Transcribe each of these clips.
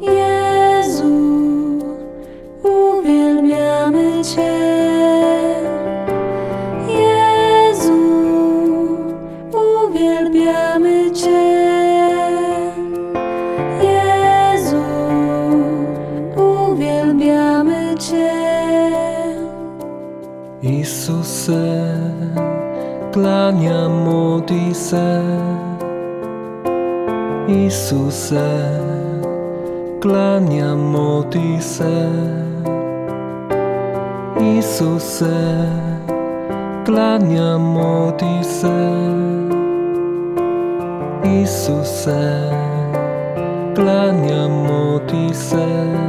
Jezu uwielbiamy Cię. Jezu uwielbiamy Cię. Jezu uwielbiamy Cię. Jezuse klania modi se Isuse, klaniamo Ti se, Isuse, klaniamo Ti se, Isuse, klaniamo Ti se.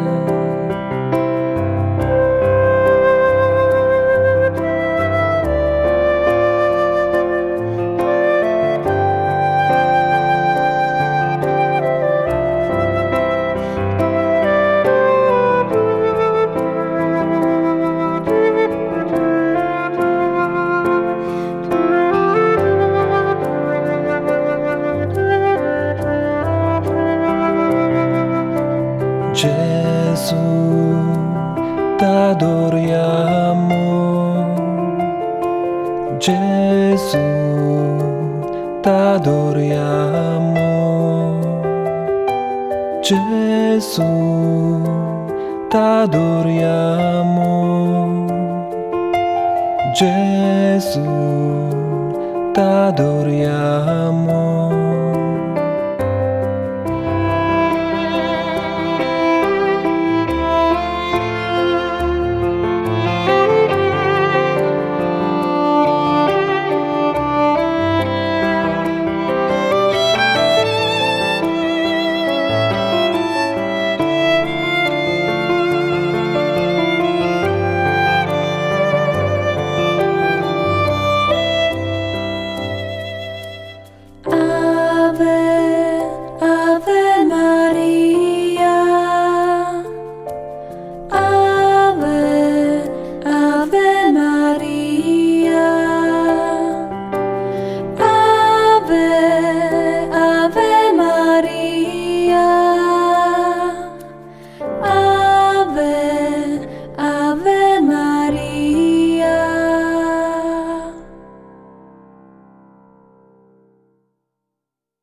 Gesù, t'adoriamo. Gesù, t'adoriamo. Gesù, t'adoriamo. Gesù, t'adoriamo.